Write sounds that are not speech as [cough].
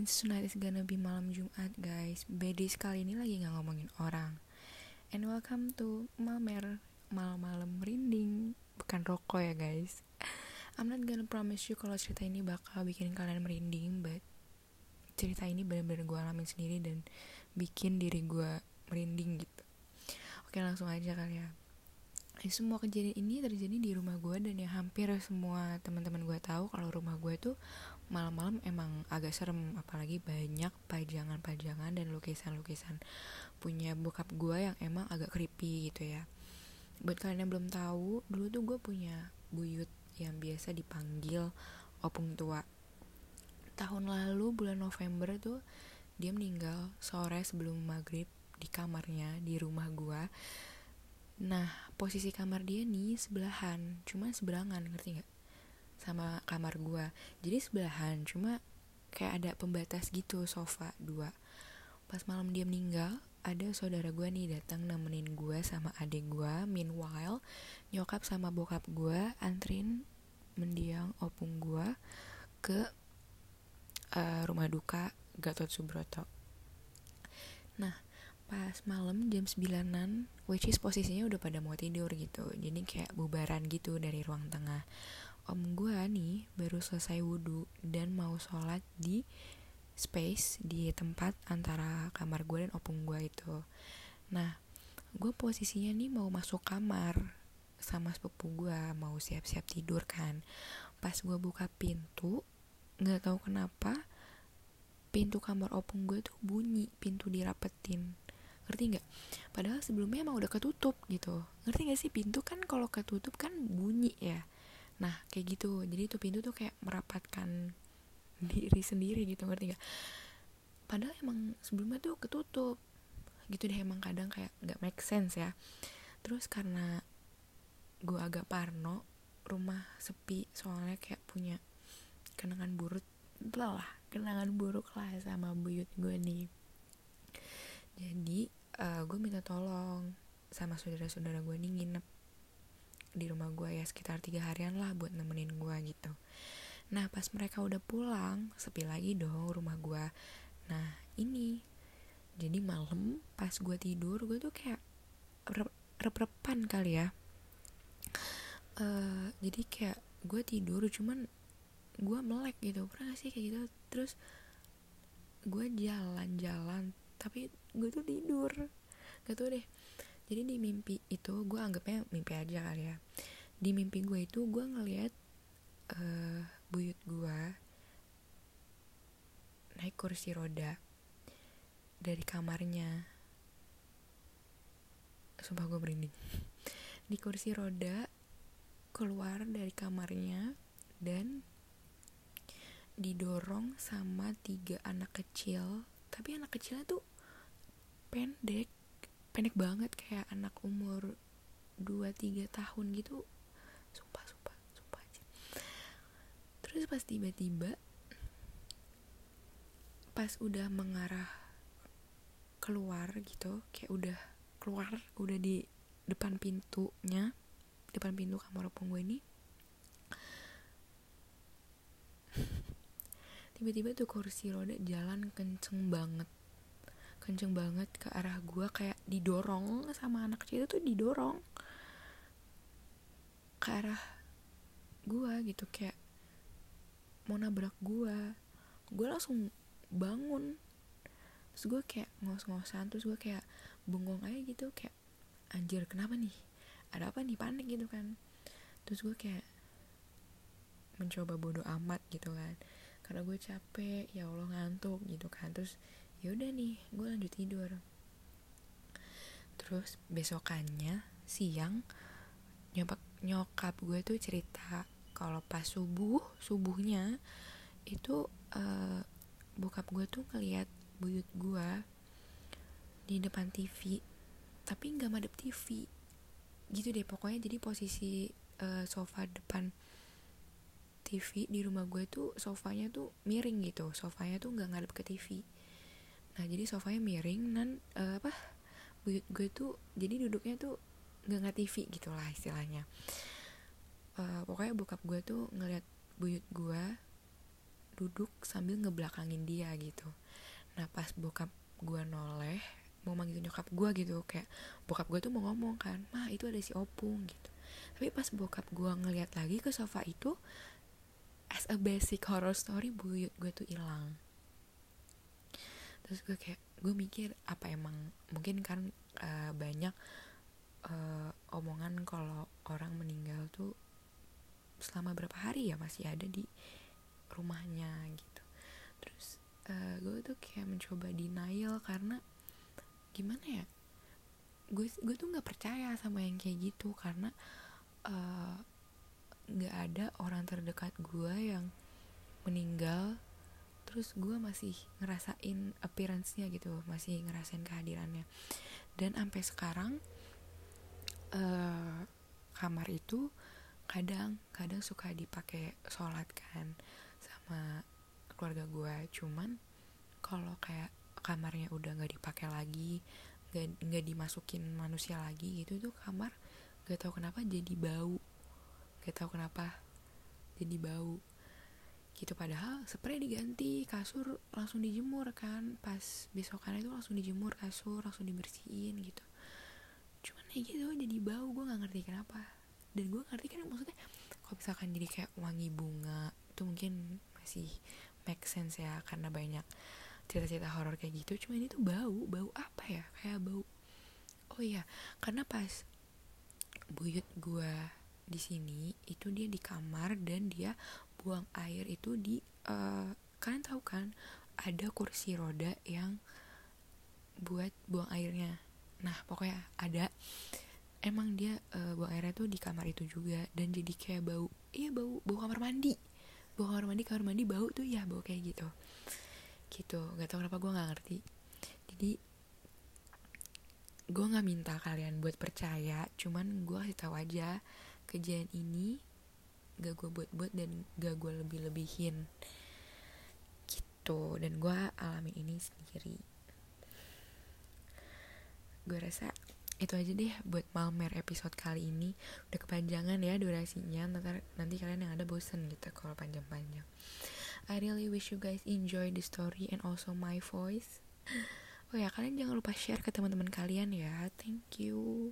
Since tonight is gonna be malam Jumat guys. Bedis kali ini lagi gak ngomongin orang. And welcome to Mamer Malam-malam merinding Bukan rokok ya guys. I'm not gonna promise you kalau cerita ini bakal bikin kalian merinding But cerita ini bener-bener gue alamin sendiri Dan bikin diri gue merinding gitu. Oke langsung aja kali ya. Semua kejadian ini terjadi di rumah gue dan ya hampir semua teman-teman gue tahu kalau rumah gue tuh malam-malam emang agak serem apalagi banyak pajangan-pajangan dan lukisan-lukisan punya bokap gue yang emang agak creepy gitu ya. Buat kalian yang belum tahu dulu tuh gue punya buyut yang biasa dipanggil opung tua. Tahun lalu bulan November tuh dia meninggal sore sebelum maghrib di kamarnya di rumah gue nah posisi kamar dia nih sebelahan cuma seberangan ngerti nggak sama kamar gue jadi sebelahan cuma kayak ada pembatas gitu sofa dua. Pas malam dia meninggal ada saudara gue nih datang nemenin gue sama adik gue meanwhile nyokap sama bokap gue antrin mendiang opung gue ke uh, rumah duka Gatot Subroto. Nah pas malam jam 9an which is posisinya udah pada mau tidur gitu. Jadi kayak bubaran gitu dari ruang tengah om gue nih baru selesai wudhu dan mau sholat di space di tempat antara kamar gue dan opung gue itu. Nah gue posisinya nih mau masuk kamar sama sepupu gue mau siap-siap tidur kan. Pas gue buka pintu nggak tahu kenapa pintu kamar opung gue tuh bunyi pintu dirapetin. Ngerti nggak? Padahal sebelumnya emang udah ketutup gitu. Ngerti gak sih? Pintu kan kalau ketutup kan bunyi ya nah kayak gitu. Jadi itu pintu tuh kayak merapatkan [laughs] diri sendiri gitu ngerti gak padahal emang sebelumnya tuh ketutup. Gitu deh emang kadang kayak nggak make sense ya. Terus karena gue agak parno rumah sepi soalnya kayak punya kenangan buruk lah kenangan buruk lah sama buyut gue nih. Jadi uh, gue minta tolong sama saudara-saudara gue nih nginep di rumah gue ya sekitar tiga harian lah buat nemenin gue gitu. Nah pas mereka udah pulang sepi lagi dong rumah gue nah ini jadi malam pas gue tidur gue tuh kayak rep-repan kali ya. Uh, jadi kayak gue tidur cuman gue melek gitu pernah gak sih kayak gitu? Terus gue jalan-jalan tapi gue tuh tidur. Gak tau deh jadi di mimpi itu gue anggapnya mimpi aja kali ya. Di mimpi gue itu gue ngeliat uh, buyut gue naik kursi roda dari kamarnya. Sumpah gue merinding. [laughs] Di kursi roda keluar dari kamarnya dan didorong sama tiga anak kecil. Tapi anak kecilnya tuh pendek pendek banget kayak anak umur 2-3 tahun gitu. Sumpah sumpah sumpah aja. Terus pas tiba-tiba pas udah mengarah keluar gitu kayak udah keluar udah di depan pintunya depan pintu kamar opung gue ini [laughs] tiba-tiba tuh kursi roda jalan kenceng banget kenceng banget ke arah gue kayak didorong sama anak kecil itu tuh didorong ke arah gue gitu kayak mau nabrak gue gue langsung bangun. Terus gue kayak ngos-ngosan terus gue kayak bengong aja gitu kayak anjir kenapa nih? Ada apa nih? Panik gitu kan. Terus gue kayak mencoba bodoh amat gitu kan. Karena gue capek ya allah ngantuk gitu kan. Terus ya udah nih gue lanjut tidur. Terus besokannya siang nyokap nyokap gue tuh cerita kalau pas subuh subuhnya itu uh, bokap gue tuh ngeliat buyut gue di depan TV tapi nggak madep TV gitu deh pokoknya jadi posisi uh, sofa depan TV di rumah gue tuh sofanya tuh miring gitu sofanya tuh nggak ngadep ke TV nah jadi sofanya miring dan uh, apa buyut gue tuh jadi duduknya tuh nggak nggak TV gitu lah istilahnya. Uh, pokoknya bokap gue tuh ngeliat buyut gue duduk sambil ngebelakangin dia gitu. Nah pas bokap gue noleh mau manggil nyokap gue gitu kayak bokap gue tuh mau ngomong kan mah itu ada si opung gitu. Tapi pas bokap gue ngeliat lagi ke sofa itu as a basic horror story buyut gue tuh hilang terus gue kayak gue mikir apa emang mungkin kan uh, banyak uh, omongan kalau orang meninggal tuh selama berapa hari ya masih ada di rumahnya gitu. Terus uh, gue tuh kayak mencoba denial karena gimana ya gue gue tuh nggak percaya sama yang kayak gitu karena nggak uh, ada orang terdekat gue yang meninggal terus gue masih ngerasain appearance-nya gitu masih ngerasain kehadirannya. Dan sampai sekarang uh, kamar itu kadang kadang suka dipakai sholat kan sama keluarga gue cuman kalau kayak kamarnya udah nggak dipakai lagi nggak dimasukin manusia lagi gitu tuh kamar gak tahu kenapa jadi bau. Gak tahu kenapa jadi bau gitu. Padahal spray diganti kasur langsung dijemur kan. Pas besokan itu langsung dijemur kasur langsung dibersihin gitu. Cuman ya gitu jadi bau. Gue nggak ngerti kenapa. Dan gue ngerti kan maksudnya kalau misalkan jadi kayak wangi bunga itu mungkin masih make sense ya karena banyak cerita-cerita horor kayak gitu. Cuma ini tuh bau. Bau apa ya? Kayak bau. Oh iya karena pas buyut gue di sini itu dia di kamar dan dia buang air itu di uh, kalian tahu kan ada kursi roda yang buat buang airnya. Nah pokoknya ada. Emang dia uh, buang airnya tuh di kamar itu juga. Dan jadi kayak bau iya bau bau kamar mandi. Bau kamar mandi kamar mandi bau tuh ya bau kayak gitu. Gitu. Gak tau kenapa gue nggak ngerti. Jadi gue nggak minta kalian buat percaya. Cuman gue kasih tahu aja kejadian ini gak gue buat-buat dan gak gue lebih-lebihin gitu dan gue alamin ini sendiri gue rasa itu aja deh buat Malmer episode kali ini udah kepanjangan ya durasinya nanti nanti kalian yang ada bosen gitu kalau panjang-panjang I really wish you guys enjoy the story and also my voice. Oh ya, kalian jangan lupa share ke teman-teman kalian ya. Thank you.